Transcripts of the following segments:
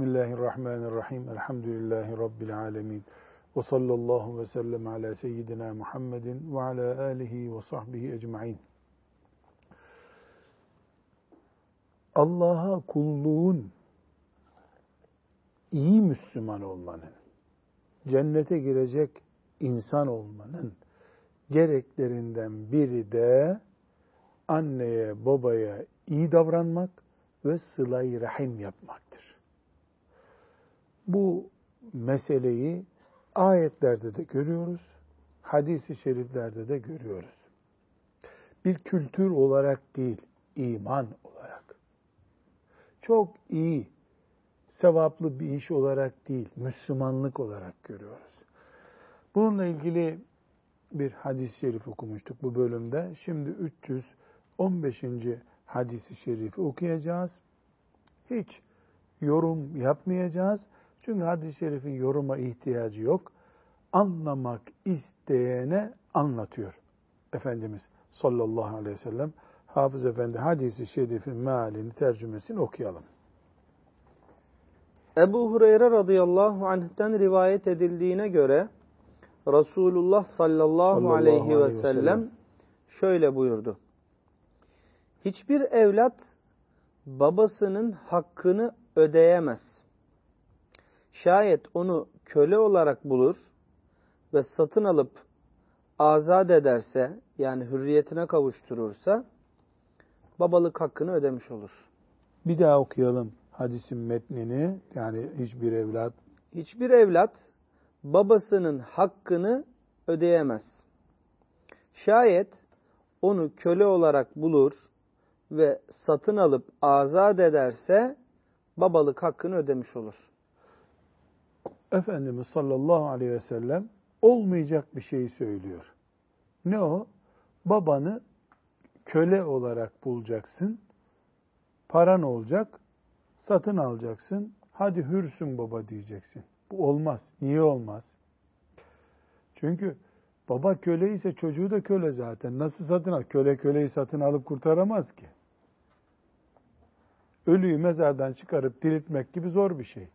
Bismillahirrahmanirrahim. Elhamdülillahi Rabbil alemin. Ve sallallahu ve sellem ala seyyidina Muhammedin ve ala alihi ve sahbihi ecma'in. Allah'a kulluğun iyi Müslüman olmanın, cennete girecek insan olmanın gereklerinden biri de anneye, babaya iyi davranmak ve sıla-i rahim yapmaktır. Bu meseleyi ayetlerde de görüyoruz, hadis-i şeriflerde de görüyoruz. Bir kültür olarak değil, iman olarak. Çok iyi, sevaplı bir iş olarak değil, Müslümanlık olarak görüyoruz. Bununla ilgili bir hadis-i şerif okumuştuk bu bölümde. Şimdi 315. hadisi şerifi okuyacağız. Hiç yorum yapmayacağız. Çünkü hadis-i şerifin yoruma ihtiyacı yok. Anlamak isteyene anlatıyor Efendimiz sallallahu aleyhi ve sellem. Hafız Efendi hadisi şerifin mealini, tercümesini okuyalım. Ebu Hureyre radıyallahu anh'ten rivayet edildiğine göre Resulullah sallallahu, sallallahu aleyhi, aleyhi ve sellem, sellem şöyle buyurdu. Hiçbir evlat babasının hakkını ödeyemez. Şayet onu köle olarak bulur ve satın alıp azat ederse yani hürriyetine kavuşturursa babalık hakkını ödemiş olur. Bir daha okuyalım hadisin metnini. Yani hiçbir evlat hiçbir evlat babasının hakkını ödeyemez. Şayet onu köle olarak bulur ve satın alıp azat ederse babalık hakkını ödemiş olur. Efendimiz sallallahu aleyhi ve sellem olmayacak bir şeyi söylüyor. Ne o? Babanı köle olarak bulacaksın. Paran olacak. Satın alacaksın. Hadi hürsün baba diyeceksin. Bu olmaz. Niye olmaz? Çünkü baba köle ise çocuğu da köle zaten. Nasıl satın al? Köle köleyi satın alıp kurtaramaz ki. Ölüyü mezardan çıkarıp diriltmek gibi zor bir şey.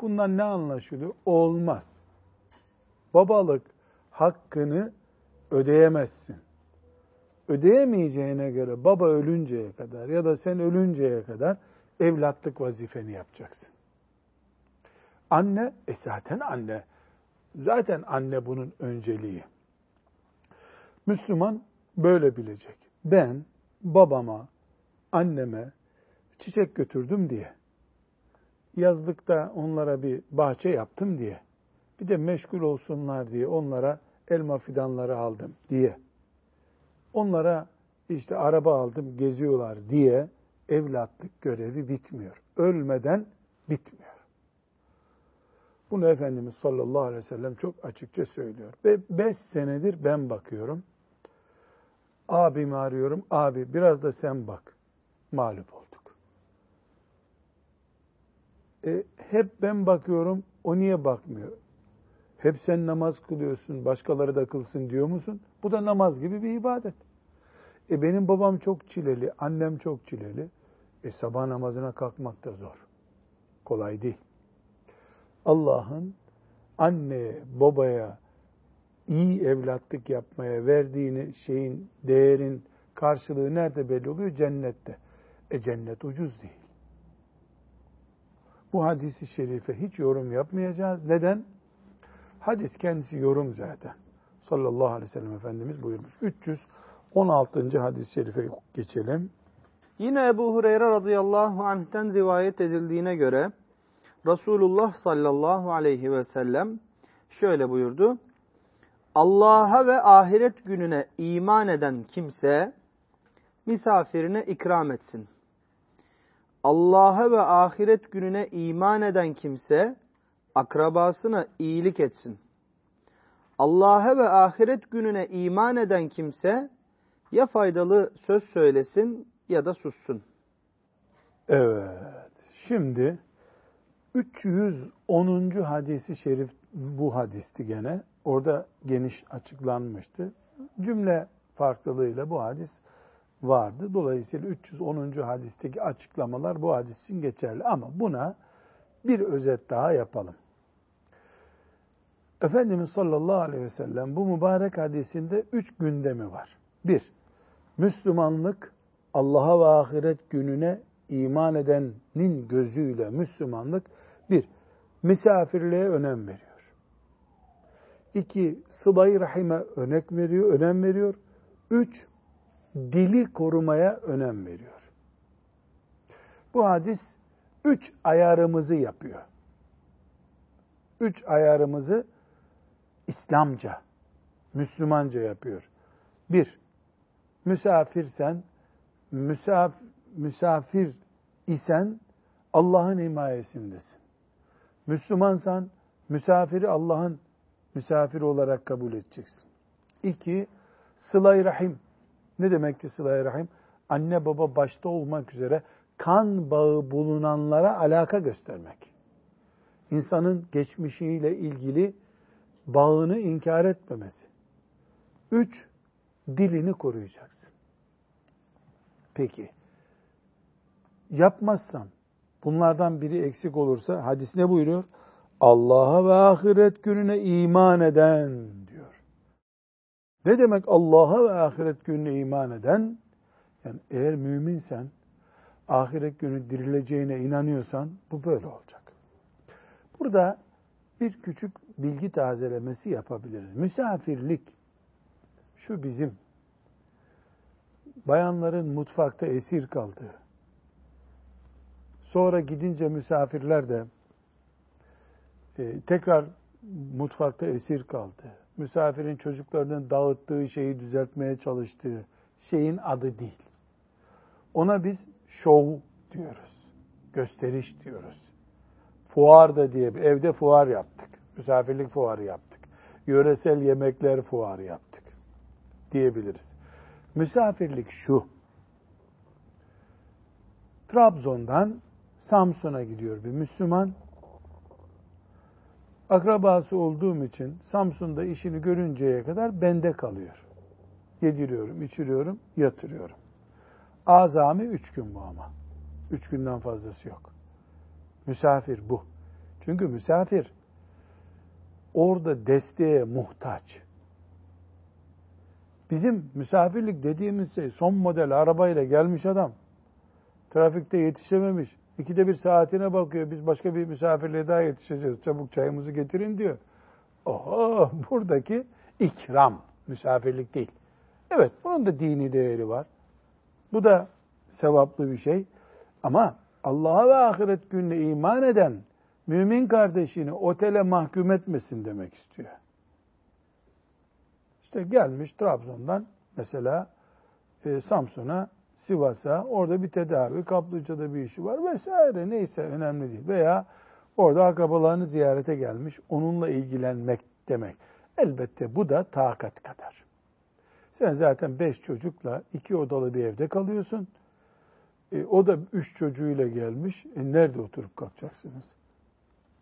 Bundan ne anlaşılıyor? Olmaz. Babalık hakkını ödeyemezsin. Ödeyemeyeceğine göre baba ölünceye kadar ya da sen ölünceye kadar evlatlık vazifeni yapacaksın. Anne, e zaten anne. Zaten anne bunun önceliği. Müslüman böyle bilecek. Ben babama, anneme çiçek götürdüm diye, yazlıkta onlara bir bahçe yaptım diye, bir de meşgul olsunlar diye onlara elma fidanları aldım diye, onlara işte araba aldım geziyorlar diye evlatlık görevi bitmiyor. Ölmeden bitmiyor. Bunu Efendimiz sallallahu aleyhi ve sellem çok açıkça söylüyor. Ve beş senedir ben bakıyorum. Abimi arıyorum. Abi biraz da sen bak. Mağlup olduk. E, hep ben bakıyorum. O niye bakmıyor? Hep sen namaz kılıyorsun. Başkaları da kılsın diyor musun? Bu da namaz gibi bir ibadet. E benim babam çok çileli. Annem çok çileli. E sabah namazına kalkmak da zor. Kolay değil. Allah'ın anneye, babaya iyi evlatlık yapmaya verdiğini şeyin, değerin karşılığı nerede belli oluyor? Cennette. E cennet ucuz değil. Bu hadisi şerife hiç yorum yapmayacağız. Neden? Hadis kendisi yorum zaten. Sallallahu aleyhi ve sellem Efendimiz buyurmuş. 316. hadis-i şerife geçelim. Yine Ebu Hureyre radıyallahu anh'ten rivayet edildiğine göre Resulullah sallallahu aleyhi ve sellem şöyle buyurdu. Allah'a ve ahiret gününe iman eden kimse misafirine ikram etsin. Allah'a ve ahiret gününe iman eden kimse akrabasına iyilik etsin. Allah'a ve ahiret gününe iman eden kimse ya faydalı söz söylesin ya da sussun. Evet. Şimdi 310. hadisi şerif bu hadisti gene. Orada geniş açıklanmıştı. Cümle farklılığıyla bu hadis vardı. Dolayısıyla 310. hadisteki açıklamalar bu hadis için geçerli. Ama buna bir özet daha yapalım. Efendimiz sallallahu aleyhi ve sellem bu mübarek hadisinde üç gündemi var. Bir, Müslümanlık Allah'a ve ahiret gününe iman edenin gözüyle Müslümanlık bir, misafirliğe önem veriyor. İki, sıla rahime önem veriyor, önem veriyor. Üç, dili korumaya önem veriyor. Bu hadis üç ayarımızı yapıyor. Üç ayarımızı İslamca, Müslümanca yapıyor. Bir, misafirsen, misaf, misafir isen Allah'ın himayesindesin. Müslümansan, misafiri Allah'ın misafiri olarak kabul edeceksin. İki, sıla rahim. Ne demekti sıla rahim? Anne baba başta olmak üzere kan bağı bulunanlara alaka göstermek. İnsanın geçmişiyle ilgili bağını inkar etmemesi. Üç, dilini koruyacaksın. Peki, yapmazsan, bunlardan biri eksik olursa, hadis ne buyuruyor? Allah'a ve ahiret gününe iman eden. Ne demek Allah'a ve ahiret gününe iman eden? Yani eğer müminsen, ahiret günü dirileceğine inanıyorsan bu böyle olacak. Burada bir küçük bilgi tazelemesi yapabiliriz. Misafirlik şu bizim bayanların mutfakta esir kaldığı, sonra gidince misafirler de e, tekrar mutfakta esir kaldı. Misafirin çocuklarının dağıttığı şeyi düzeltmeye çalıştığı şeyin adı değil. Ona biz şov diyoruz. Gösteriş diyoruz. Fuar da diye evde fuar yaptık. Misafirlik fuarı yaptık. Yöresel yemekler fuarı yaptık diyebiliriz. Misafirlik şu. Trabzon'dan Samsun'a gidiyor bir Müslüman. Akrabası olduğum için Samsun'da işini görünceye kadar bende kalıyor. Yediriyorum, içiriyorum, yatırıyorum. Azami üç gün bu ama. Üç günden fazlası yok. Misafir bu. Çünkü misafir orada desteğe muhtaç. Bizim misafirlik dediğimiz şey son model arabayla gelmiş adam. Trafikte yetişememiş. İkide bir saatine bakıyor. Biz başka bir misafirliğe daha yetişeceğiz. Çabuk çayımızı getirin diyor. Oho buradaki ikram. Misafirlik değil. Evet bunun da dini değeri var. Bu da sevaplı bir şey. Ama Allah'a ve ahiret gününe iman eden mümin kardeşini otele mahkum etmesin demek istiyor. İşte gelmiş Trabzon'dan mesela e, Samsun'a, Sivas'a, orada bir tedavi, Kaplıca'da bir işi var vesaire neyse önemli değil. Veya orada akrabalarını ziyarete gelmiş, onunla ilgilenmek demek. Elbette bu da takat kadar. Sen zaten beş çocukla iki odalı bir evde kalıyorsun. E, o da üç çocuğuyla gelmiş. E, nerede oturup kalkacaksınız?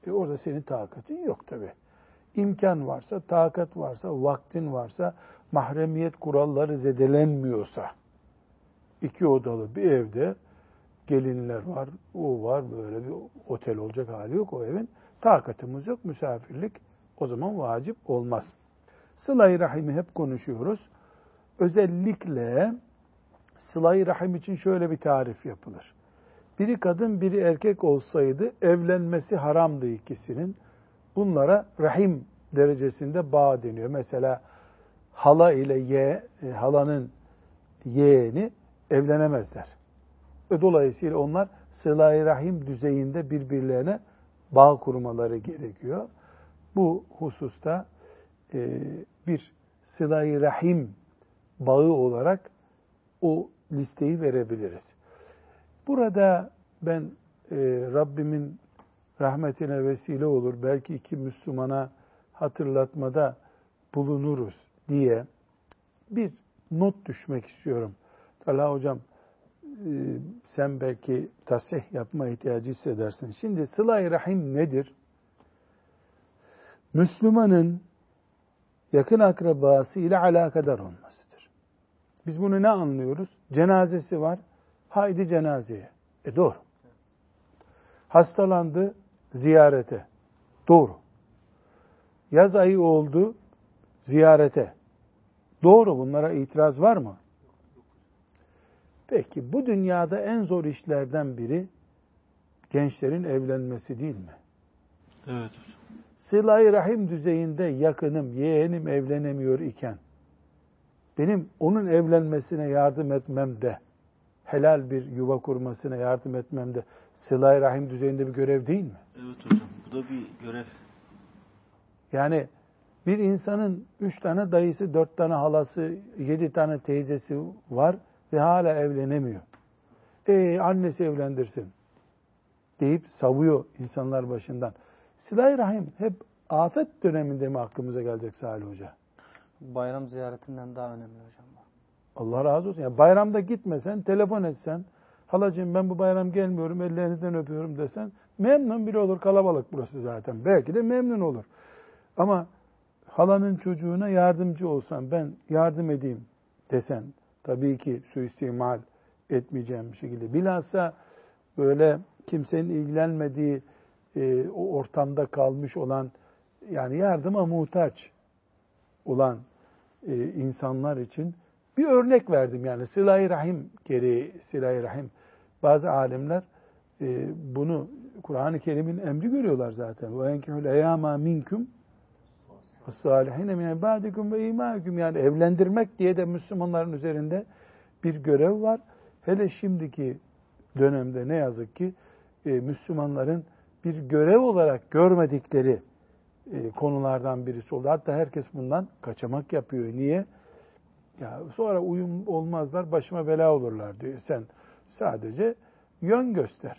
E, orada senin takatin yok tabi. İmkan varsa, takat varsa, vaktin varsa, mahremiyet kuralları zedelenmiyorsa, iki odalı bir evde gelinler var, o var, böyle bir otel olacak hali yok o evin. Takatımız yok, misafirlik o zaman vacip olmaz. Sıla-i Rahim'i hep konuşuyoruz. Özellikle sıla rahim için şöyle bir tarif yapılır. Biri kadın, biri erkek olsaydı evlenmesi haramdı ikisinin. Bunlara rahim derecesinde bağ deniyor. Mesela hala ile ye, e, halanın yeğeni evlenemezler. Ve dolayısıyla onlar sıla rahim düzeyinde birbirlerine bağ kurmaları gerekiyor. Bu hususta e, bir sıla rahim bağı olarak o listeyi verebiliriz. Burada ben e, Rabbimin rahmetine vesile olur, belki iki Müslümana hatırlatmada bulunuruz diye bir not düşmek istiyorum. Talha Hocam e, sen belki tasih yapma ihtiyacı hissedersin. Şimdi sıla-i rahim nedir? Müslümanın yakın akrabası ile alakadar olmasıdır. Biz bunu ne anlıyoruz? Cenazesi var. Haydi cenazeye. E doğru. Hastalandı. ziyarete. Doğru. Yaz ayı oldu ziyarete. Doğru bunlara itiraz var mı? Peki bu dünyada en zor işlerden biri gençlerin evlenmesi değil mi? Evet. Sıla-i Rahim düzeyinde yakınım, yeğenim evlenemiyor iken benim onun evlenmesine yardım etmemde, helal bir yuva kurmasına yardım etmemde Sıla-i Rahim düzeyinde bir görev değil mi? Evet hocam. Bu da bir görev. Yani bir insanın üç tane dayısı, dört tane halası, yedi tane teyzesi var ve hala evlenemiyor. E annesi evlendirsin deyip savuyor insanlar başından. Silah-i Rahim hep afet döneminde mi aklımıza gelecek Salih Hoca? Bayram ziyaretinden daha önemli hocam. Allah razı olsun. Yani bayramda gitmesen, telefon etsen, halacığım ben bu bayram gelmiyorum, ellerinizden öpüyorum desen, memnun bile olur. Kalabalık burası zaten. Belki de memnun olur. Ama halanın çocuğuna yardımcı olsan, ben yardım edeyim desen, tabii ki suistimal etmeyeceğim bir şekilde. Bilhassa böyle kimsenin ilgilenmediği e, o ortamda kalmış olan, yani yardıma muhtaç olan e, insanlar için bir örnek verdim yani sıla-i rahim gereği sıla-i rahim. Bazı alimler e, bunu Kur'an-ı Kerim'in emri görüyorlar zaten. Ve enkihul eyama minkum salihine min ibadikum ve imaikum yani evlendirmek diye de Müslümanların üzerinde bir görev var. Hele şimdiki dönemde ne yazık ki e, Müslümanların bir görev olarak görmedikleri e, konulardan birisi oldu. Hatta herkes bundan kaçamak yapıyor. Niye? Ya sonra uyum olmazlar, başıma bela olurlar diyor. Sen sadece yön göster.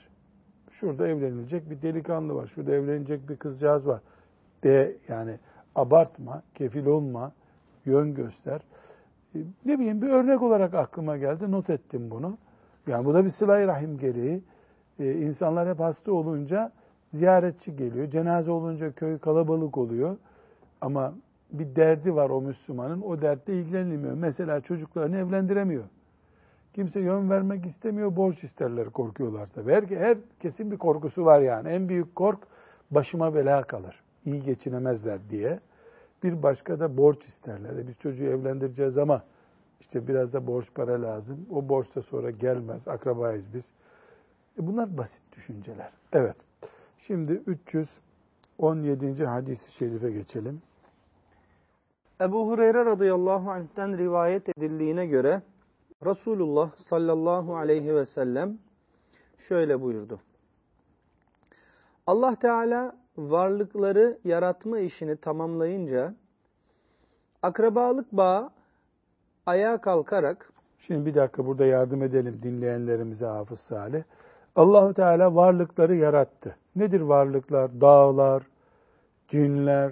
Şurada evlenilecek bir delikanlı var, şurada evlenecek bir kızcağız var. De yani abartma, kefil olma, yön göster. E, ne bileyim bir örnek olarak aklıma geldi, not ettim bunu. Yani bu da bir sıla rahim gereği. Ee, insanlar hep hasta olunca ziyaretçi geliyor. Cenaze olunca köy kalabalık oluyor. Ama bir derdi var o Müslümanın. O dertle ilgilenilmiyor. Mesela çocuklarını evlendiremiyor. Kimse yön vermek istemiyor. Borç isterler korkuyorlar tabii. Her, herkesin bir korkusu var yani. En büyük kork başıma bela kalır. İyi geçinemezler diye. Bir başka da borç isterler. E biz çocuğu evlendireceğiz ama işte biraz da borç para lazım. O borç da sonra gelmez. Akrabayız biz. E bunlar basit düşünceler. Evet. Şimdi 317. hadis-i şerife geçelim. Ebu Hureyre radıyallahu anh'ten rivayet edildiğine göre Resulullah sallallahu aleyhi ve sellem şöyle buyurdu. Allah Teala varlıkları yaratma işini tamamlayınca akrabalık bağı ayağa kalkarak Şimdi bir dakika burada yardım edelim dinleyenlerimize Hafız Salih. Allahu Teala varlıkları yarattı. Nedir varlıklar? Dağlar, cinler,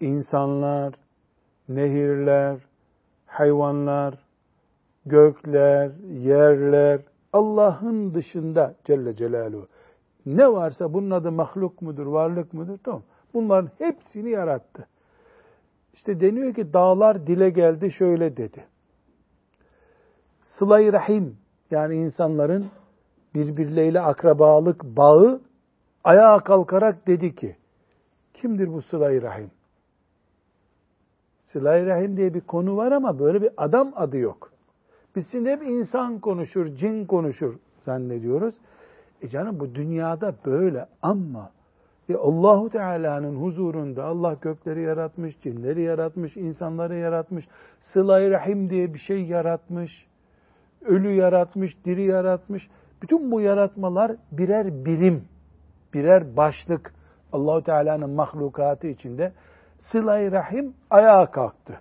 insanlar, nehirler, hayvanlar, gökler, yerler, Allah'ın dışında Celle Celaluhu. Ne varsa bunun adı mahluk mudur, varlık mudur? Tamam. Bunların hepsini yarattı. İşte deniyor ki dağlar dile geldi şöyle dedi. Sıla-i Rahim yani insanların birbirleriyle akrabalık bağı ayağa kalkarak dedi ki kimdir bu Sıla-i Rahim? Sıla-i Rahim diye bir konu var ama böyle bir adam adı yok. Biz şimdi hep insan konuşur, cin konuşur zannediyoruz. E canım bu dünyada böyle ama e Allahu Teala'nın huzurunda Allah gökleri yaratmış, cinleri yaratmış, insanları yaratmış, sıla rahim diye bir şey yaratmış, ölü yaratmış, diri yaratmış. Bütün bu yaratmalar birer birim, birer başlık Allahu Teala'nın mahlukatı içinde sıla rahim ayağa kalktı.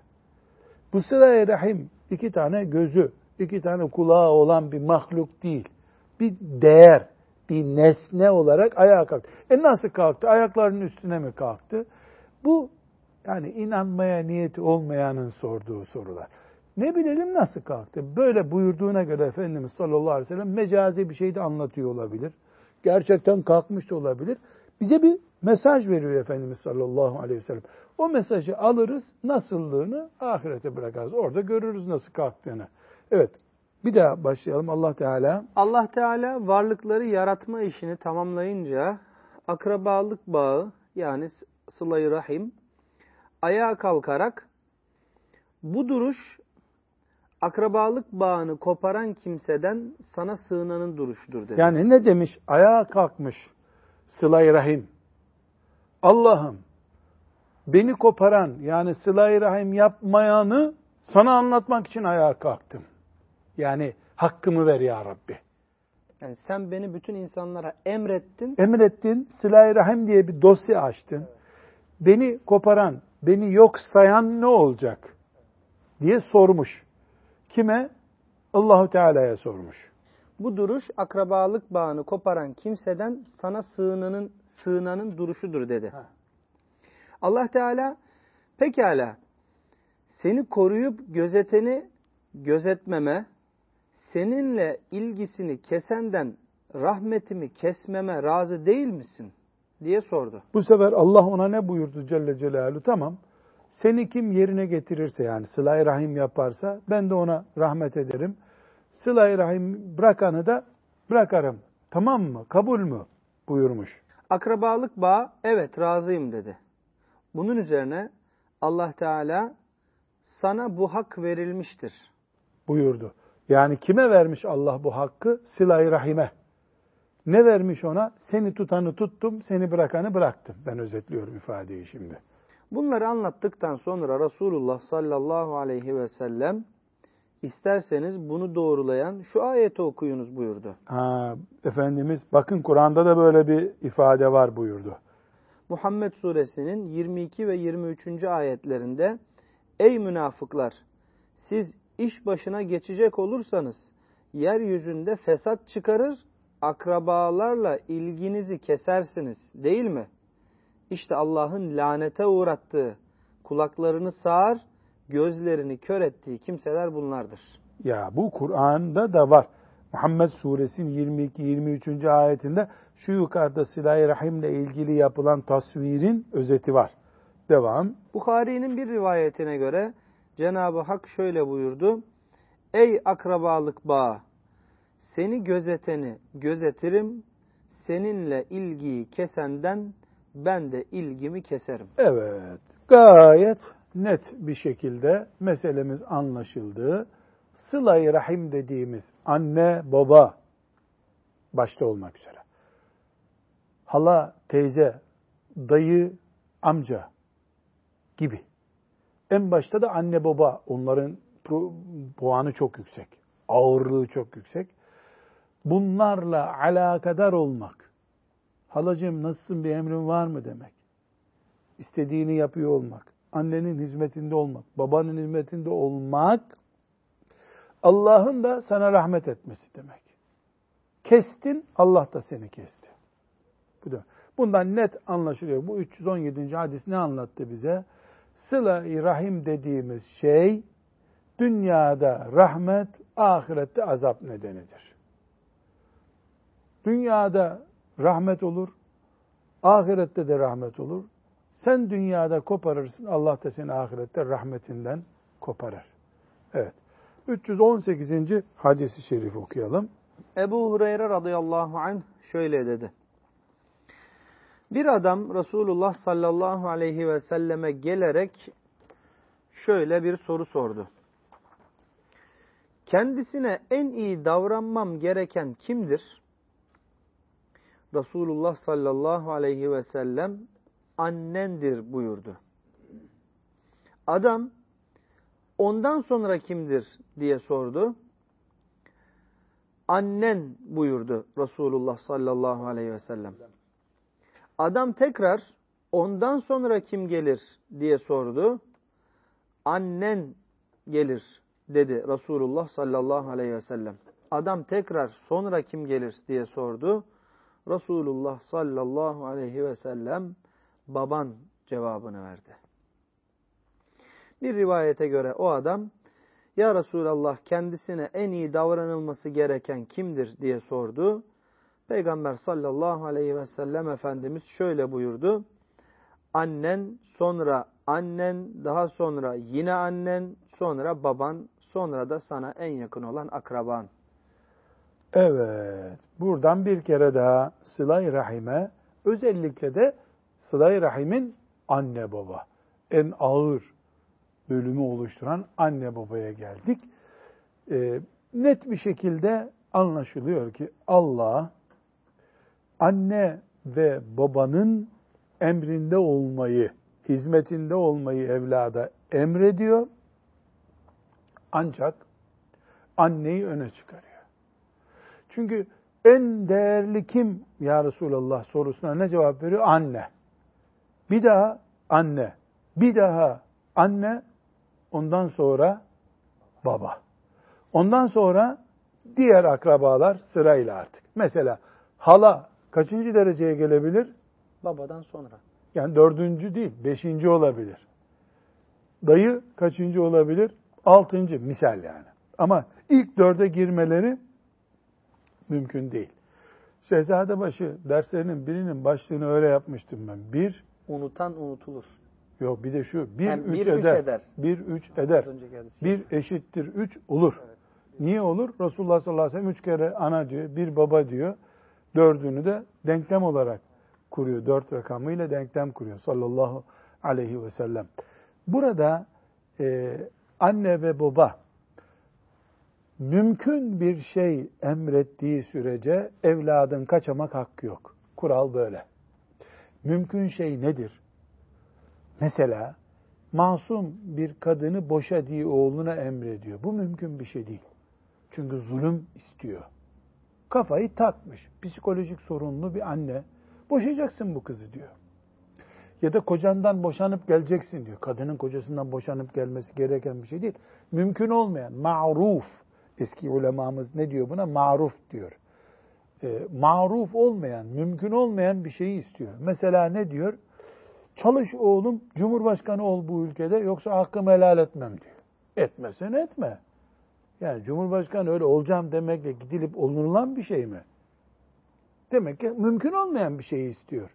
Bu sıla rahim iki tane gözü, iki tane kulağı olan bir mahluk değil. Bir değer, bir nesne olarak ayağa kalktı. E nasıl kalktı? Ayaklarının üstüne mi kalktı? Bu yani inanmaya niyeti olmayanın sorduğu sorular. Ne bilelim nasıl kalktı? Böyle buyurduğuna göre Efendimiz sallallahu aleyhi ve sellem mecazi bir şey de anlatıyor olabilir. Gerçekten kalkmış da olabilir. Bize bir mesaj veriyor Efendimiz sallallahu aleyhi ve sellem. O mesajı alırız, nasıllığını ahirete bırakarız. Orada görürüz nasıl kalktığını. Evet, bir daha başlayalım. Allah Teala Allah Teala varlıkları yaratma işini tamamlayınca akrabalık bağı yani sıla rahim ayağa kalkarak bu duruş akrabalık bağını koparan kimseden sana sığınanın duruşudur dedi. Yani ne demiş? Ayağa kalkmış sıla rahim. Allah'ım beni koparan yani sıla rahim yapmayanı sana anlatmak için ayağa kalktım. Yani hakkımı ver ya Rabbi. Yani sen beni bütün insanlara emrettin. Emrettin, sıla rahim diye bir dosya açtın. Beni koparan, beni yok sayan ne olacak? diye sormuş. Kime? Allahu Teala'ya sormuş. Bu duruş akrabalık bağını koparan kimseden sana sığınanın sığınanın duruşudur dedi. Ha. Allah Teala pekala seni koruyup gözeteni gözetmeme, seninle ilgisini kesenden rahmetimi kesmeme razı değil misin? diye sordu. Bu sefer Allah ona ne buyurdu Celle Celaluhu? Tamam. Seni kim yerine getirirse yani sıla rahim yaparsa ben de ona rahmet ederim. sıla rahim bırakanı da bırakarım. Tamam mı? Kabul mü? buyurmuş. Akrabalık bağı evet razıyım dedi. Bunun üzerine Allah Teala sana bu hak verilmiştir. Buyurdu. Yani kime vermiş Allah bu hakkı? Sıla-i Rahim'e. Ne vermiş ona? Seni tutanı tuttum, seni bırakanı bıraktım. Ben özetliyorum ifadeyi şimdi. Bunları anlattıktan sonra Resulullah sallallahu aleyhi ve sellem isterseniz bunu doğrulayan şu ayeti okuyunuz buyurdu. Ha, Efendimiz bakın Kur'an'da da böyle bir ifade var buyurdu. Muhammed suresinin 22 ve 23. ayetlerinde Ey münafıklar! Siz iş başına geçecek olursanız yeryüzünde fesat çıkarır, akrabalarla ilginizi kesersiniz değil mi? İşte Allah'ın lanete uğrattığı, kulaklarını sağır, gözlerini kör ettiği kimseler bunlardır. Ya bu Kur'an'da da var. Muhammed suresinin 22-23. ayetinde şu yukarıda silah-i rahimle ilgili yapılan tasvirin özeti var. Devam. Bukhari'nin bir rivayetine göre Cenab-ı Hak şöyle buyurdu. Ey akrabalık bağı! Seni gözeteni gözetirim, seninle ilgiyi kesenden ben de ilgimi keserim. Evet, gayet net bir şekilde meselemiz anlaşıldı. Sıla-i Rahim dediğimiz anne, baba başta olmak üzere. Hala, teyze, dayı, amca gibi. En başta da anne baba onların puanı çok yüksek. Ağırlığı çok yüksek. Bunlarla alakadar olmak. Halacığım nasılsın bir emrin var mı demek. İstediğini yapıyor olmak. Annenin hizmetinde olmak. Babanın hizmetinde olmak. Allah'ın da sana rahmet etmesi demek. Kestin, Allah da seni kesti. Bu da. Bundan net anlaşılıyor. Bu 317. hadis ne anlattı bize? Sıla-i rahim dediğimiz şey dünyada rahmet, ahirette azap nedenidir. Dünyada rahmet olur, ahirette de rahmet olur. Sen dünyada koparırsın, Allah da seni ahirette rahmetinden koparır. Evet. 318. hadisi şerif okuyalım. Ebu Hureyre radıyallahu anh şöyle dedi. Bir adam Resulullah sallallahu aleyhi ve selleme gelerek şöyle bir soru sordu. Kendisine en iyi davranmam gereken kimdir? Resulullah sallallahu aleyhi ve sellem annendir buyurdu. Adam ondan sonra kimdir diye sordu. Annen buyurdu Resulullah sallallahu aleyhi ve sellem. Adam tekrar ondan sonra kim gelir diye sordu. Annen gelir dedi Resulullah sallallahu aleyhi ve sellem. Adam tekrar sonra kim gelir diye sordu. Resulullah sallallahu aleyhi ve sellem baban cevabını verdi. Bir rivayete göre o adam ya Resulallah kendisine en iyi davranılması gereken kimdir diye sordu. Peygamber sallallahu aleyhi ve sellem Efendimiz şöyle buyurdu. Annen, sonra annen, daha sonra yine annen, sonra baban, sonra da sana en yakın olan akraban. Evet, buradan bir kere daha sıla-i rahime Özellikle de sıla rahimin anne baba. En ağır bölümü oluşturan anne babaya geldik. Ee, net bir şekilde anlaşılıyor ki Allah anne ve babanın emrinde olmayı, hizmetinde olmayı evlada emrediyor. Ancak anneyi öne çıkarıyor. Çünkü en değerli kim ya Resulallah sorusuna ne cevap veriyor? Anne. Bir daha anne. Bir daha anne. Ondan sonra baba. Ondan sonra diğer akrabalar sırayla artık. Mesela hala kaçıncı dereceye gelebilir? Babadan sonra. Yani dördüncü değil, beşinci olabilir. Dayı kaçıncı olabilir? Altıncı misal yani. Ama ilk dörde girmeleri mümkün değil. Şehzadebaşı derslerinin birinin başlığını öyle yapmıştım ben. Bir, unutan unutulur. Yok bir de şu, bir, Yani üç, bir, üç eder. eder. Bir, üç eder. Bir eşittir üç olur. Evet. Niye olur? Resulullah sallallahu aleyhi ve sellem üç kere ana diyor, bir baba diyor. Dördünü de denklem olarak kuruyor. Dört rakamıyla denklem kuruyor sallallahu aleyhi ve sellem. Burada e, anne ve baba mümkün bir şey emrettiği sürece evladın kaçamak hakkı yok. Kural böyle. Mümkün şey nedir? Mesela masum bir kadını boşa diye oğluna emrediyor. Bu mümkün bir şey değil. Çünkü zulüm istiyor. Kafayı takmış. Psikolojik sorunlu bir anne. Boşayacaksın bu kızı diyor. Ya da kocandan boşanıp geleceksin diyor. Kadının kocasından boşanıp gelmesi gereken bir şey değil. Mümkün olmayan, ma'ruf. Eski ulemamız ne diyor buna? Maruf diyor. E, maruf olmayan, mümkün olmayan bir şeyi istiyor. Mesela ne diyor? Çalış oğlum, cumhurbaşkanı ol bu ülkede yoksa hakkımı helal etmem diyor. Etmesen etme. Yani cumhurbaşkanı öyle olacağım demekle gidilip olunulan bir şey mi? Demek ki mümkün olmayan bir şeyi istiyor.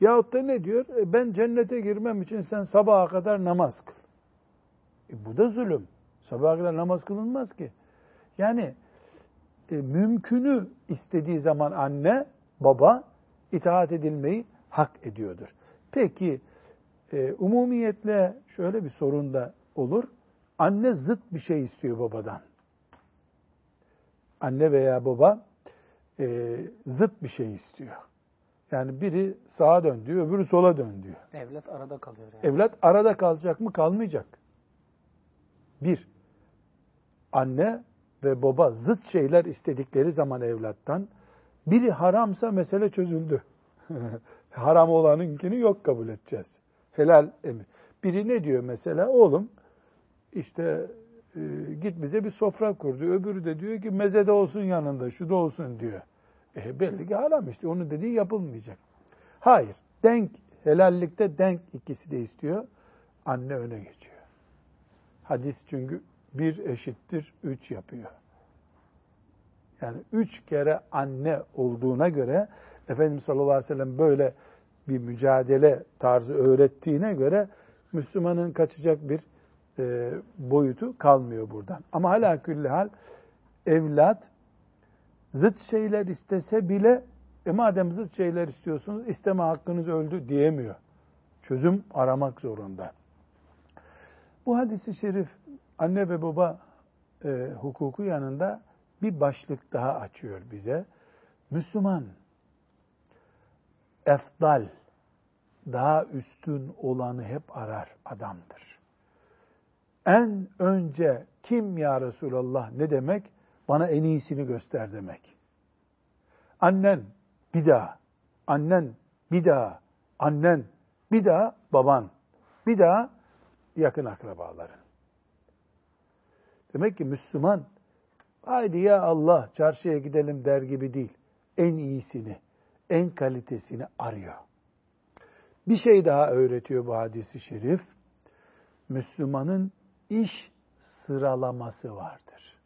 Yahut da ne diyor? E, ben cennete girmem için sen sabaha kadar namaz kıl. E bu da zulüm. Sabaha kadar namaz kılınmaz ki. Yani e, mümkünü istediği zaman anne, baba itaat edilmeyi hak ediyordur. Peki e, umumiyetle şöyle bir sorun da olur. Anne zıt bir şey istiyor babadan. Anne veya baba e, zıt bir şey istiyor. Yani biri sağa dön diyor, öbürü sola dön diyor. Evlat arada kalıyor yani. Evlat arada kalacak mı? Kalmayacak. Bir, anne ve baba zıt şeyler istedikleri zaman evlattan, biri haramsa mesele çözüldü. Haram olanınkini yok kabul edeceğiz. Helal emir. Biri ne diyor mesela? Oğlum işte e, git bize bir sofra kur diyor. Öbürü de diyor ki mezede olsun yanında, şu da olsun diyor. E, belli ki haram işte. Onun dediği yapılmayacak. Hayır. Denk, helallikte denk ikisi de istiyor. Anne öne geçiyor. Hadis çünkü bir eşittir üç yapıyor. Yani üç kere anne olduğuna göre Efendimiz sallallahu aleyhi ve sellem böyle bir mücadele tarzı öğrettiğine göre Müslümanın kaçacak bir e, boyutu kalmıyor buradan. Ama hala külli hal evlat zıt şeyler istese bile e madem zıt şeyler istiyorsunuz isteme hakkınız öldü diyemiyor. Çözüm aramak zorunda. Bu hadisi şerif anne ve baba e, hukuku yanında bir başlık daha açıyor bize. Müslüman efdal, daha üstün olanı hep arar adamdır. En önce kim ya Resulallah ne demek? Bana en iyisini göster demek. Annen bir daha, annen bir daha, annen bir daha baban, bir daha yakın akrabaların. Demek ki Müslüman haydi ya Allah çarşıya gidelim der gibi değil. En iyisini, en kalitesini arıyor. Bir şey daha öğretiyor bu hadisi şerif. Müslümanın iş sıralaması vardır.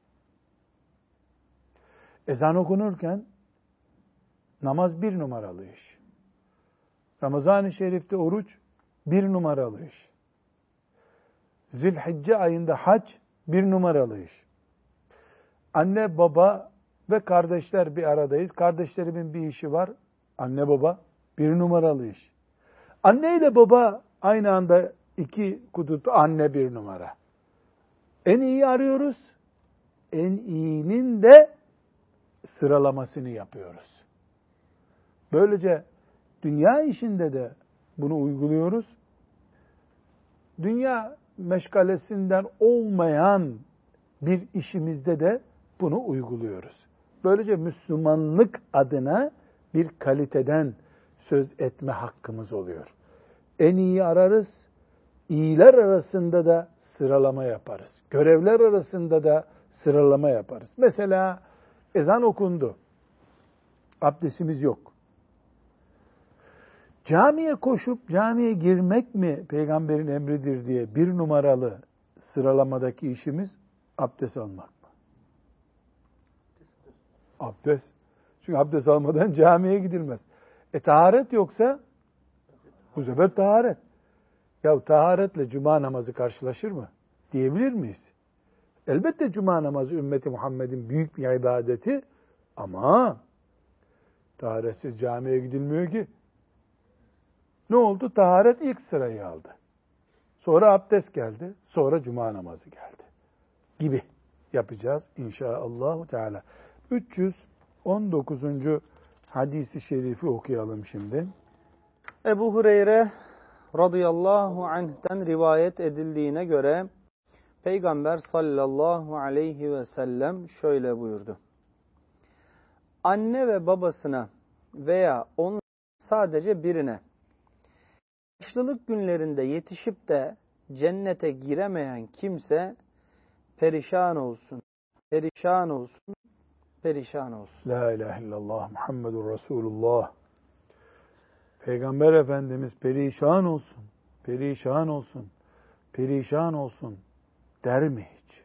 Ezan okunurken namaz bir numaralı iş. Ramazan-ı Şerif'te oruç bir numaralı iş. Zilhicce ayında hac bir numaralı iş. Anne, baba ve kardeşler bir aradayız. Kardeşlerimin bir işi var. Anne, baba Bir numaralı iş. Anne ile baba aynı anda iki kutup anne bir numara. En iyi arıyoruz. En iyinin de sıralamasını yapıyoruz. Böylece dünya işinde de bunu uyguluyoruz. Dünya meşgalesinden olmayan bir işimizde de bunu uyguluyoruz. Böylece Müslümanlık adına bir kaliteden söz etme hakkımız oluyor. En iyi ararız, iyiler arasında da sıralama yaparız. Görevler arasında da sıralama yaparız. Mesela ezan okundu. Abdestimiz yok. Camiye koşup camiye girmek mi peygamberin emridir diye bir numaralı sıralamadaki işimiz abdest almak mı? Abdest. Çünkü abdest almadan camiye gidilmez. E taharet yoksa bu sefer taharet. Ya taharetle cuma namazı karşılaşır mı? Diyebilir miyiz? Elbette cuma namazı ümmeti Muhammed'in büyük bir ibadeti ama taharetsiz camiye gidilmiyor ki. Ne oldu? Taharet ilk sırayı aldı. Sonra abdest geldi. Sonra cuma namazı geldi. Gibi yapacağız inşallah Teala. 319. hadisi şerifi okuyalım şimdi. Ebu Hureyre radıyallahu anh'ten rivayet edildiğine göre Peygamber sallallahu aleyhi ve sellem şöyle buyurdu. Anne ve babasına veya onun sadece birine yaşlılık günlerinde yetişip de cennete giremeyen kimse perişan olsun, perişan olsun, perişan olsun. La ilahe illallah Muhammedur Resulullah. Peygamber Efendimiz perişan olsun, perişan olsun, perişan olsun der mi hiç?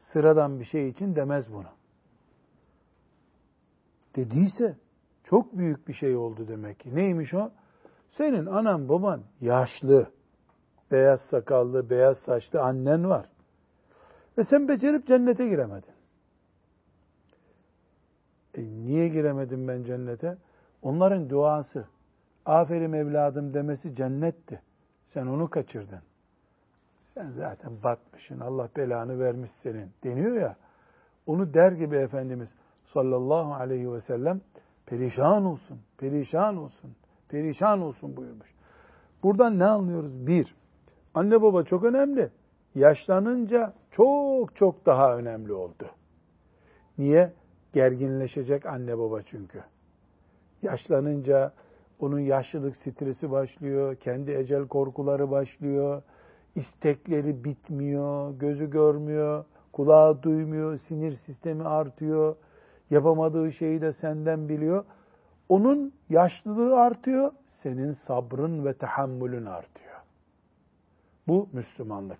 Sıradan bir şey için demez bunu. Dediyse çok büyük bir şey oldu demek ki. Neymiş o? Senin anan baban yaşlı, beyaz sakallı, beyaz saçlı annen var. Ve sen becerip cennete giremedin. E niye giremedim ben cennete? Onların duası, aferin evladım demesi cennetti. Sen onu kaçırdın. Sen zaten batmışsın, Allah belanı vermiş senin deniyor ya. Onu der gibi Efendimiz sallallahu aleyhi ve sellem perişan olsun, perişan olsun, perişan olsun buyurmuş. Buradan ne anlıyoruz? Bir, anne baba çok önemli. Yaşlanınca çok çok daha önemli oldu. Niye? Gerginleşecek anne baba çünkü. Yaşlanınca onun yaşlılık stresi başlıyor, kendi ecel korkuları başlıyor, istekleri bitmiyor, gözü görmüyor, kulağı duymuyor, sinir sistemi artıyor, yapamadığı şeyi de senden biliyor. Onun yaşlılığı artıyor, senin sabrın ve tahammülün artıyor. Bu Müslümanlık.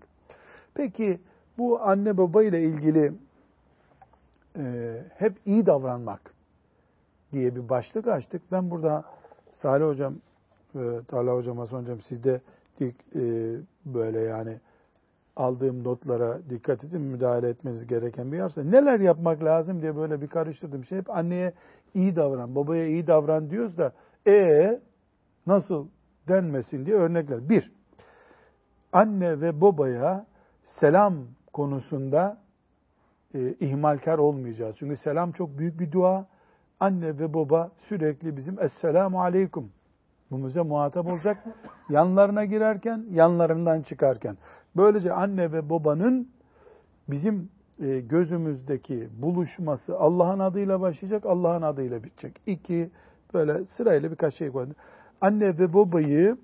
Peki bu anne baba ile ilgili e, hep iyi davranmak diye bir başlık açtık. Ben burada Salih Hocam, e, Talha Hocam, Hasan Hocam sizde e, böyle yani aldığım notlara dikkat edin, müdahale etmeniz gereken bir yerse neler yapmak lazım diye böyle bir karıştırdım. Şey hep anneye iyi davran, babaya iyi davran diyoruz da e nasıl denmesin diye örnekler. Bir, anne ve babaya selam konusunda e, ihmalkar olmayacağız. Çünkü selam çok büyük bir dua. Anne ve baba sürekli bizim Esselamu Aleyküm bize muhatap olacak. Yanlarına girerken, yanlarından çıkarken. Böylece anne ve babanın bizim e, gözümüzdeki buluşması Allah'ın adıyla başlayacak, Allah'ın adıyla bitecek. İki, böyle sırayla birkaç şey koydu. Anne ve babayı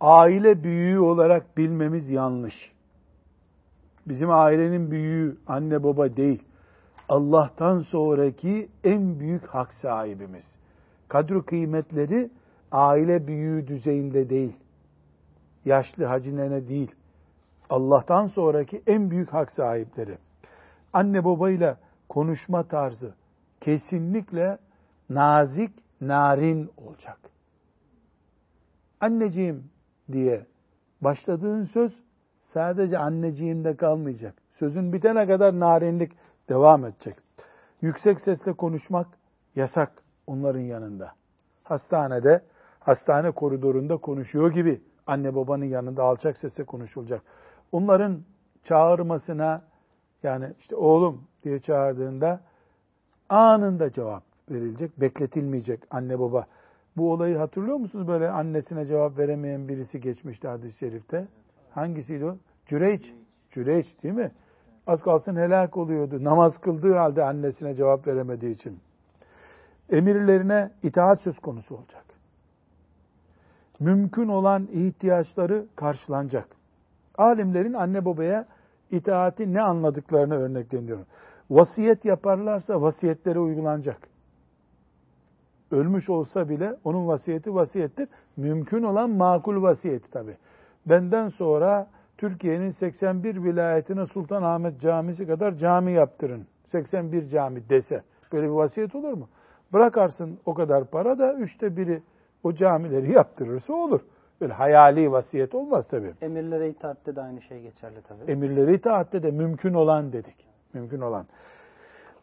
aile büyüğü olarak bilmemiz yanlış. Bizim ailenin büyüğü anne baba değil. Allah'tan sonraki en büyük hak sahibimiz. Kadro kıymetleri aile büyüğü düzeyinde değil. Yaşlı hacı nene değil. Allah'tan sonraki en büyük hak sahipleri. Anne babayla konuşma tarzı kesinlikle nazik, narin olacak. Anneciğim diye başladığın söz sadece anneciğimde kalmayacak. Sözün bitene kadar narinlik devam edecek. Yüksek sesle konuşmak yasak onların yanında. hastanede, hastane koridorunda konuşuyor gibi anne babanın yanında alçak sesle konuşulacak. Onların çağırmasına yani işte oğlum diye çağırdığında anında cevap verilecek, bekletilmeyecek anne baba. Bu olayı hatırlıyor musunuz böyle annesine cevap veremeyen birisi geçmişti hadis-i şerifte? Hangisiydi o? Cüreyç. Cüreyç değil mi? Az kalsın helak oluyordu. Namaz kıldığı halde annesine cevap veremediği için. Emirlerine itaat söz konusu olacak. Mümkün olan ihtiyaçları karşılanacak. Alimlerin anne babaya itaati ne anladıklarını örnekleniyorum. Vasiyet yaparlarsa vasiyetleri uygulanacak. Ölmüş olsa bile onun vasiyeti vasiyettir. Mümkün olan makul vasiyeti tabi. Benden sonra Türkiye'nin 81 vilayetine Sultanahmet Camisi kadar cami yaptırın. 81 cami dese. Böyle bir vasiyet olur mu? Bırakarsın o kadar para da üçte biri o camileri yaptırırsa olur. Böyle hayali vasiyet olmaz tabii. Emirlere itaatte de aynı şey geçerli tabii. Emirlere itaatte de mümkün olan dedik. Mümkün olan.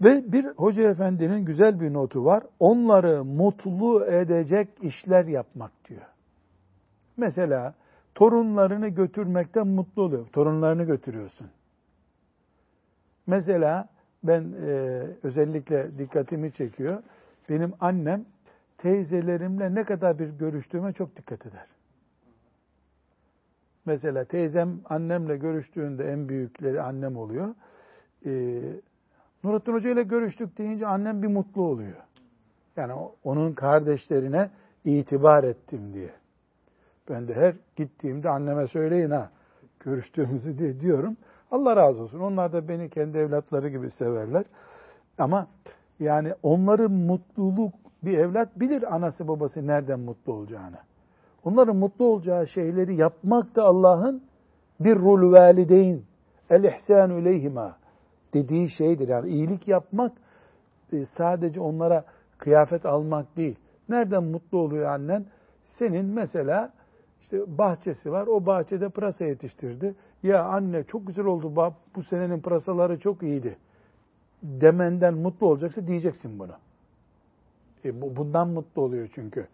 Ve bir hoca efendinin güzel bir notu var. Onları mutlu edecek işler yapmak diyor. Mesela torunlarını götürmekten mutlu oluyor. Torunlarını götürüyorsun. Mesela ben e, özellikle dikkatimi çekiyor. Benim annem teyzelerimle ne kadar bir görüştüğüme çok dikkat eder. Mesela teyzem annemle görüştüğünde en büyükleri annem oluyor. Ee, Nurattin Hoca ile görüştük deyince annem bir mutlu oluyor. Yani onun kardeşlerine itibar ettim diye. Ben de her gittiğimde anneme söyleyin ha görüştüğümüzü diye diyorum. Allah razı olsun. Onlar da beni kendi evlatları gibi severler. Ama yani onların mutluluk bir evlat bilir anası babası nereden mutlu olacağını. Onların mutlu olacağı şeyleri yapmak da Allah'ın bir rul valideyn el ihsanu ileyhima dediği şeydir. Yani iyilik yapmak e, sadece onlara kıyafet almak değil. Nereden mutlu oluyor annen? Senin mesela işte bahçesi var. O bahçede pırasa yetiştirdi. Ya anne çok güzel oldu. Bu senenin pırasaları çok iyiydi. Demenden mutlu olacaksa diyeceksin bunu. E, bundan mutlu oluyor çünkü.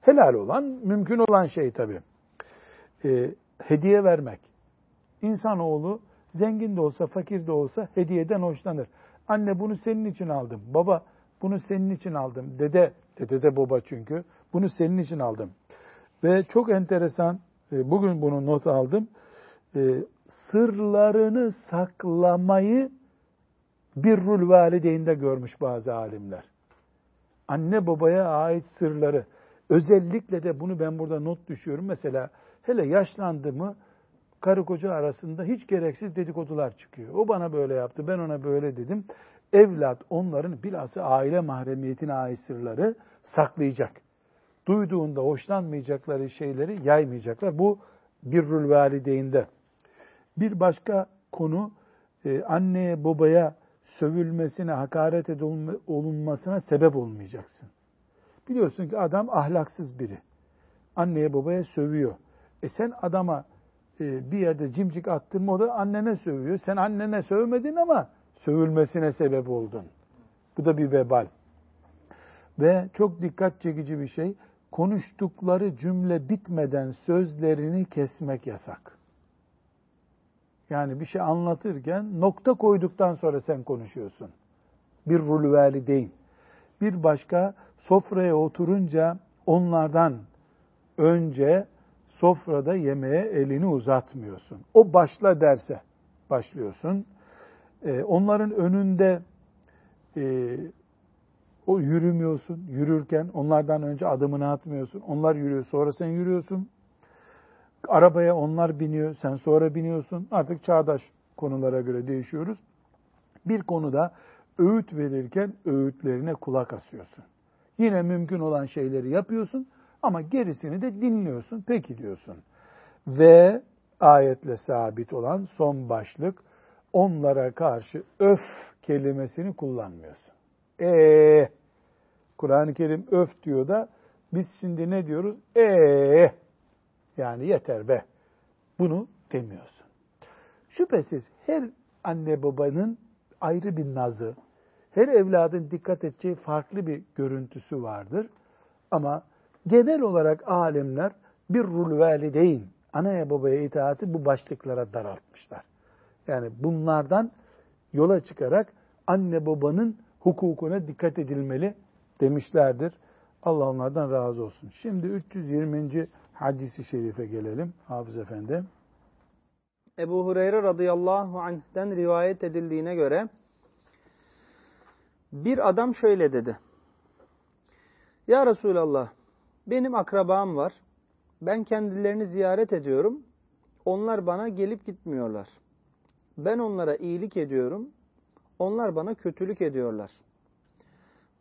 Helal olan, mümkün olan şey tabii. E, hediye vermek. İnsanoğlu zengin de olsa, fakir de olsa hediyeden hoşlanır. Anne bunu senin için aldım. Baba bunu senin için aldım. Dede, dede de baba çünkü. Bunu senin için aldım. Ve çok enteresan, e, bugün bunu not aldım. E, sırlarını saklamayı bir rul valideyinde görmüş bazı alimler. Anne babaya ait sırları, özellikle de bunu ben burada not düşüyorum. Mesela hele yaşlandı mı karı koca arasında hiç gereksiz dedikodular çıkıyor. O bana böyle yaptı, ben ona böyle dedim. Evlat onların bilhassa aile mahremiyetine ait sırları saklayacak duyduğunda hoşlanmayacakları şeyleri yaymayacaklar. Bu birrül valideyinde. Bir başka konu e, anneye babaya sövülmesine, hakaret olunmasına sebep olmayacaksın. Biliyorsun ki adam ahlaksız biri. Anneye babaya sövüyor. E sen adama e, bir yerde cimcik attın mı o da annene sövüyor. Sen annene sövmedin ama sövülmesine sebep oldun. Bu da bir vebal. Ve çok dikkat çekici bir şey konuştukları cümle bitmeden sözlerini kesmek yasak. Yani bir şey anlatırken nokta koyduktan sonra sen konuşuyorsun. Bir rul valideyn. Bir başka sofraya oturunca onlardan önce sofrada yemeğe elini uzatmıyorsun. O başla derse başlıyorsun. Ee, onların önünde e, o yürümüyorsun. Yürürken onlardan önce adımını atmıyorsun. Onlar yürüyor sonra sen yürüyorsun. Arabaya onlar biniyor, sen sonra biniyorsun. Artık çağdaş konulara göre değişiyoruz. Bir konuda öğüt verirken öğütlerine kulak asıyorsun. Yine mümkün olan şeyleri yapıyorsun ama gerisini de dinliyorsun. Peki diyorsun. Ve ayetle sabit olan son başlık onlara karşı öf kelimesini kullanmıyorsun. Eee Kur'an-ı Kerim öf diyor da biz şimdi ne diyoruz? Eee yani yeter be. Bunu demiyorsun. Şüphesiz her anne babanın ayrı bir nazı, her evladın dikkat edeceği farklı bir görüntüsü vardır. Ama Genel olarak alimler bir rul valideyn, anaya babaya itaati bu başlıklara daraltmışlar. Yani bunlardan yola çıkarak anne babanın hukukuna dikkat edilmeli demişlerdir. Allah onlardan razı olsun. Şimdi 320. hadisi şerife gelelim Hafız Efendi. Ebu Hureyre radıyallahu anh'ten rivayet edildiğine göre bir adam şöyle dedi. Ya Resulallah benim akrabam var. Ben kendilerini ziyaret ediyorum. Onlar bana gelip gitmiyorlar. Ben onlara iyilik ediyorum. Onlar bana kötülük ediyorlar.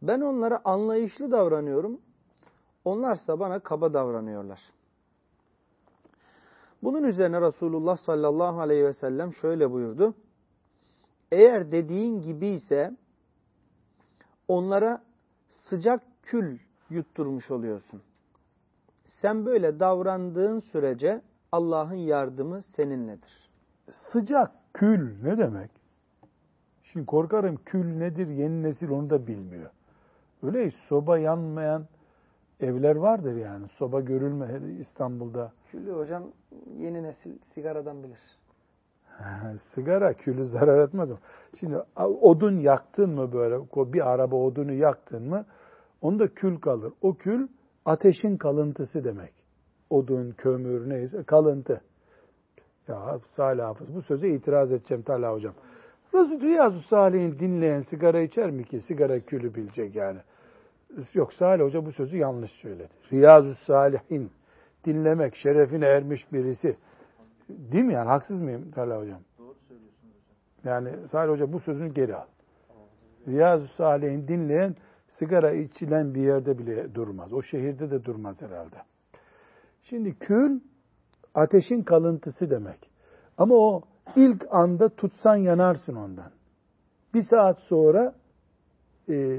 Ben onlara anlayışlı davranıyorum. Onlarsa bana kaba davranıyorlar. Bunun üzerine Resulullah sallallahu aleyhi ve sellem şöyle buyurdu. Eğer dediğin gibi ise onlara sıcak kül yutturmuş oluyorsun. Sen böyle davrandığın sürece Allah'ın yardımı seninledir. Sıcak kül ne demek? Şimdi korkarım kül nedir yeni nesil onu da bilmiyor. Öyle soba yanmayan evler vardır yani. Soba görülme İstanbul'da. Külü hocam yeni nesil sigaradan bilir. Sigara külü zarar etmez. Şimdi odun yaktın mı böyle bir araba odunu yaktın mı onda kül kalır. O kül ateşin kalıntısı demek. Odun, kömür neyse kalıntı. Ya Salih Hafız bu söze itiraz edeceğim Talha Hocam. Riyazu Salih'in dinleyen sigara içer mi ki? Sigara külü bilecek yani. Yok Salih Hoca bu sözü yanlış söyledi. Riyazu Salihin dinlemek şerefine ermiş birisi. Değil mi yani? Haksız mıyım Talha Hocam? Doğru söylüyorsunuz hocam. Yani Salih Hoca bu sözünü geri al. Riyazu Salih'in dinleyen sigara içilen bir yerde bile durmaz. O şehirde de durmaz herhalde. Şimdi kül ateşin kalıntısı demek. Ama o ilk anda tutsan yanarsın ondan. Bir saat sonra e,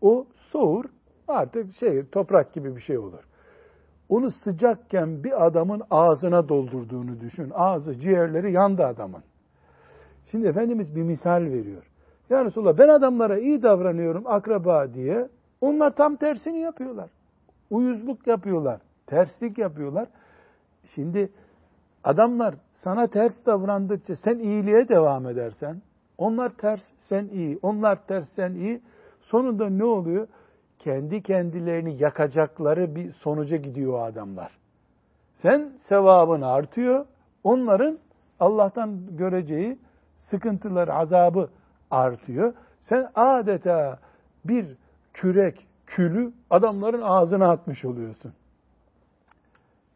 o soğur artık şey toprak gibi bir şey olur. Onu sıcakken bir adamın ağzına doldurduğunu düşün. Ağzı, ciğerleri yandı adamın. Şimdi Efendimiz bir misal veriyor. Ya Resulallah ben adamlara iyi davranıyorum akraba diye. Onlar tam tersini yapıyorlar. Uyuzluk yapıyorlar. Terslik yapıyorlar. Şimdi adamlar sana ters davrandıkça sen iyiliğe devam edersen, onlar ters sen iyi, onlar ters sen iyi. Sonunda ne oluyor? Kendi kendilerini yakacakları bir sonuca gidiyor adamlar. Sen sevabın artıyor, onların Allah'tan göreceği sıkıntılar, azabı artıyor. Sen adeta bir kürek, külü adamların ağzına atmış oluyorsun.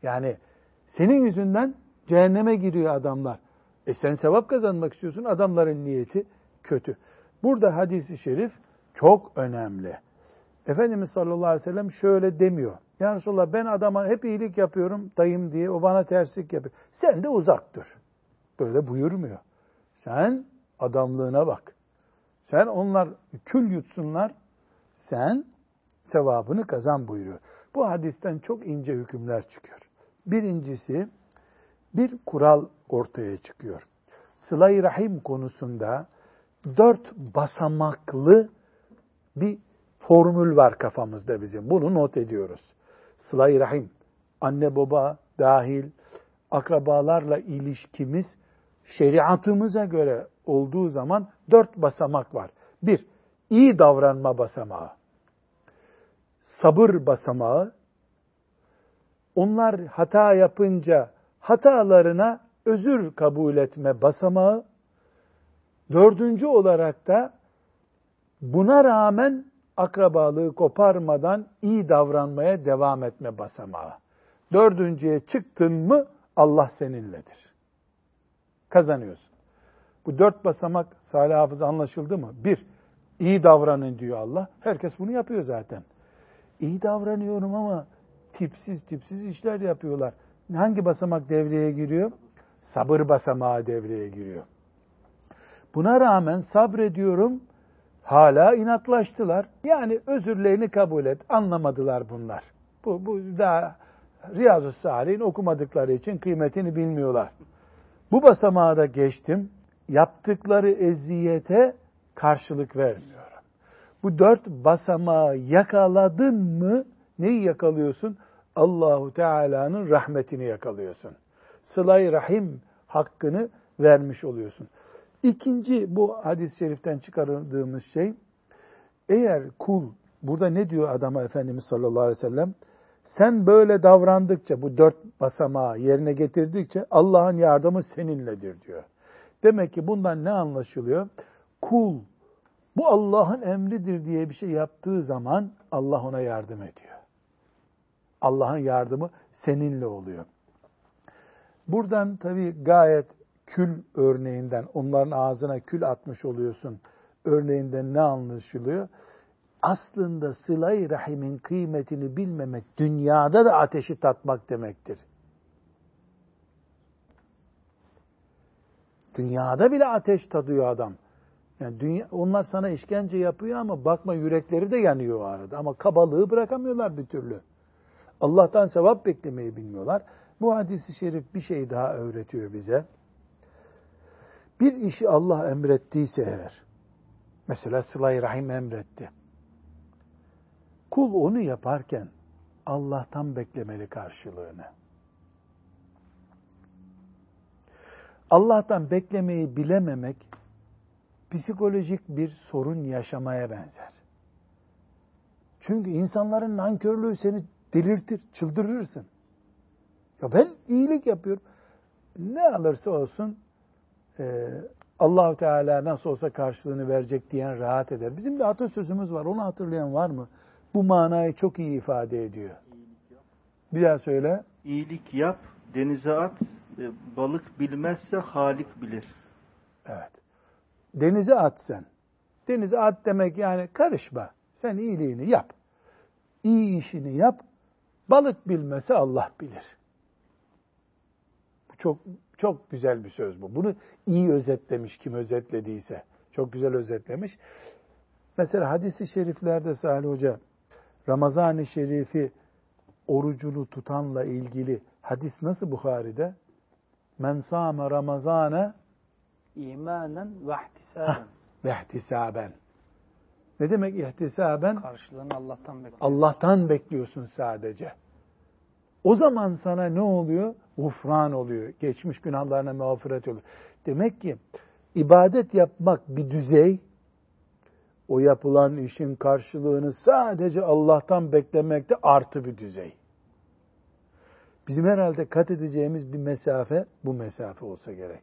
Yani senin yüzünden cehenneme giriyor adamlar. E sen sevap kazanmak istiyorsun, adamların niyeti kötü. Burada hadisi şerif çok önemli. Efendimiz sallallahu aleyhi ve sellem şöyle demiyor. Ya Resulallah ben adama hep iyilik yapıyorum dayım diye o bana terslik yapıyor. Sen de uzak dur. Böyle buyurmuyor. Sen adamlığına bak. Sen onlar kül yutsunlar. Sen sevabını kazan buyuruyor. Bu hadisten çok ince hükümler çıkıyor. Birincisi bir kural ortaya çıkıyor. Sıla-i Rahim konusunda dört basamaklı bir formül var kafamızda bizim. Bunu not ediyoruz. Sıla-i Rahim, anne baba dahil, akrabalarla ilişkimiz şeriatımıza göre olduğu zaman dört basamak var. Bir, iyi davranma basamağı. Sabır basamağı. Onlar hata yapınca hatalarına özür kabul etme basamağı. Dördüncü olarak da buna rağmen akrabalığı koparmadan iyi davranmaya devam etme basamağı. Dördüncüye çıktın mı Allah seninledir. Kazanıyorsun. Bu dört basamak Salih Hafız anlaşıldı mı? Bir, iyi davranın diyor Allah. Herkes bunu yapıyor zaten. İyi davranıyorum ama tipsiz tipsiz işler yapıyorlar. Hangi basamak devreye giriyor? Sabır basamağı devreye giriyor. Buna rağmen sabrediyorum, hala inatlaştılar. Yani özürlerini kabul et, anlamadılar bunlar. Bu, bu daha Riyazu Salih'in okumadıkları için kıymetini bilmiyorlar. Bu basamağı da geçtim, yaptıkları eziyete karşılık vermiyorum. Bu dört basamağı yakaladın mı, neyi yakalıyorsun? Allahu Teala'nın rahmetini yakalıyorsun. Sıla-i rahim hakkını vermiş oluyorsun. İkinci bu hadis-i şeriften çıkardığımız şey, eğer kul, burada ne diyor adama Efendimiz sallallahu aleyhi ve sellem? Sen böyle davrandıkça, bu dört basamağı yerine getirdikçe Allah'ın yardımı seninledir diyor. Demek ki bundan ne anlaşılıyor? Kul, bu Allah'ın emridir diye bir şey yaptığı zaman Allah ona yardım ediyor. Allah'ın yardımı seninle oluyor. Buradan tabii gayet kül örneğinden, onların ağzına kül atmış oluyorsun örneğinden ne anlaşılıyor? Aslında sıla-i rahimin kıymetini bilmemek, dünyada da ateşi tatmak demektir. Dünyada bile ateş tadıyor adam. Yani dünya, onlar sana işkence yapıyor ama bakma yürekleri de yanıyor o arada. Ama kabalığı bırakamıyorlar bir türlü. Allah'tan sevap beklemeyi bilmiyorlar. Bu hadisi şerif bir şey daha öğretiyor bize. Bir işi Allah emrettiyse eğer, mesela sıla rahim emretti. Kul onu yaparken Allah'tan beklemeli karşılığını. Allah'tan beklemeyi bilememek psikolojik bir sorun yaşamaya benzer. Çünkü insanların nankörlüğü seni delirtir, çıldırırsın. Ya ben iyilik yapıyorum. Ne alırsa olsun e, Allahu Teala nasıl olsa karşılığını verecek diyen rahat eder. Bizim bir atasözümüz var. Onu hatırlayan var mı? Bu manayı çok iyi ifade ediyor. Bir daha söyle. İyilik yap, denize at, e, balık bilmezse Halik bilir. Evet. Denize at sen. Denize at demek yani karışma. Sen iyiliğini yap. İyi işini yap. Balık bilmese Allah bilir. Bu çok çok güzel bir söz bu. Bunu iyi özetlemiş kim özetlediyse. Çok güzel özetlemiş. Mesela hadisi şeriflerde Salih Hoca Ramazan-ı Şerifi orucunu tutanla ilgili hadis nasıl Bukhari'de? Men sâme Ramazâne imanen ve ihtisaben. Ve ihtisaben. Ne demek ihtisaben? Karşılığını Allah'tan bekliyorsun. Allah'tan bekliyorsun sadece. O zaman sana ne oluyor? Gufran oluyor. Geçmiş günahlarına mağfiret oluyor. Demek ki ibadet yapmak bir düzey, o yapılan işin karşılığını sadece Allah'tan beklemekte artı bir düzey. Bizim herhalde kat edeceğimiz bir mesafe bu mesafe olsa gerek.